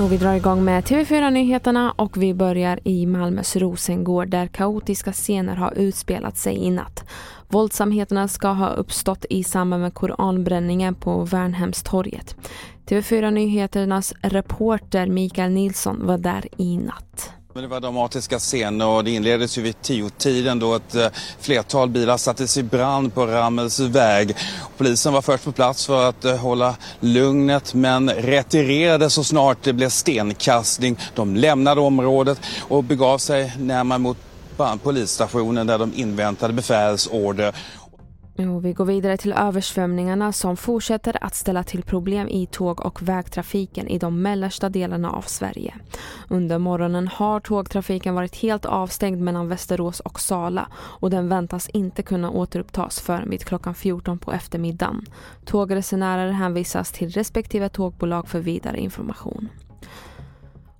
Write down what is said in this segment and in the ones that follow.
Och vi drar igång med TV4-nyheterna och vi börjar i Malmös Rosengård där kaotiska scener har utspelat sig i natt. Våldsamheterna ska ha uppstått i samband med koranbränningen på Värnhemstorget. TV4 Nyheternas reporter Mikael Nilsson var där i natt. Men det var dramatiska scener och det inleddes ju vid tio-tiden då ett eh, flertal bilar sattes i brand på Rammels väg. Polisen var först på plats för att eh, hålla lugnet men retirerade så snart det blev stenkastning. De lämnade området och begav sig närmare mot polisstationen där de inväntade befälsorder. Och vi går vidare till översvämningarna som fortsätter att ställa till problem i tåg och vägtrafiken i de mellersta delarna av Sverige. Under morgonen har tågtrafiken varit helt avstängd mellan Västerås och Sala och den väntas inte kunna återupptas förrän vid klockan 14 på eftermiddagen. Tågresenärer hänvisas till respektive tågbolag för vidare information.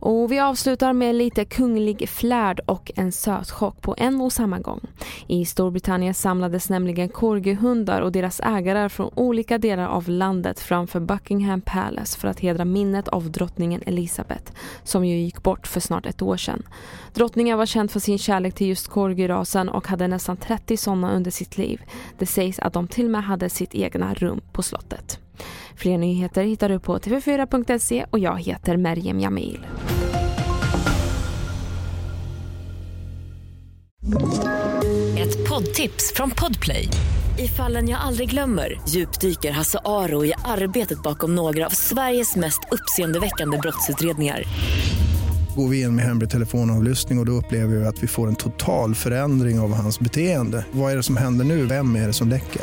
Och vi avslutar med lite kunglig flärd och en sötchock på en och samma gång. I Storbritannien samlades nämligen korgihundar och deras ägare från olika delar av landet framför Buckingham Palace för att hedra minnet av drottningen Elizabeth som ju gick bort för snart ett år sedan. Drottningen var känd för sin kärlek till just korgirasen och hade nästan 30 sådana under sitt liv. Det sägs att de till och med hade sitt egna rum på slottet. Fler nyheter hittar du på tv4.se och jag heter Merjem Jamil. Ett poddtips från Podplay. I fallen jag aldrig glömmer djupdyker Hasse Aro i arbetet bakom några av Sveriges mest uppseendeväckande brottsutredningar går vi in med hemlig telefonavlyssning och, och då upplever vi att vi får en total förändring av hans beteende. Vad är det som händer nu? Vem är det som läcker?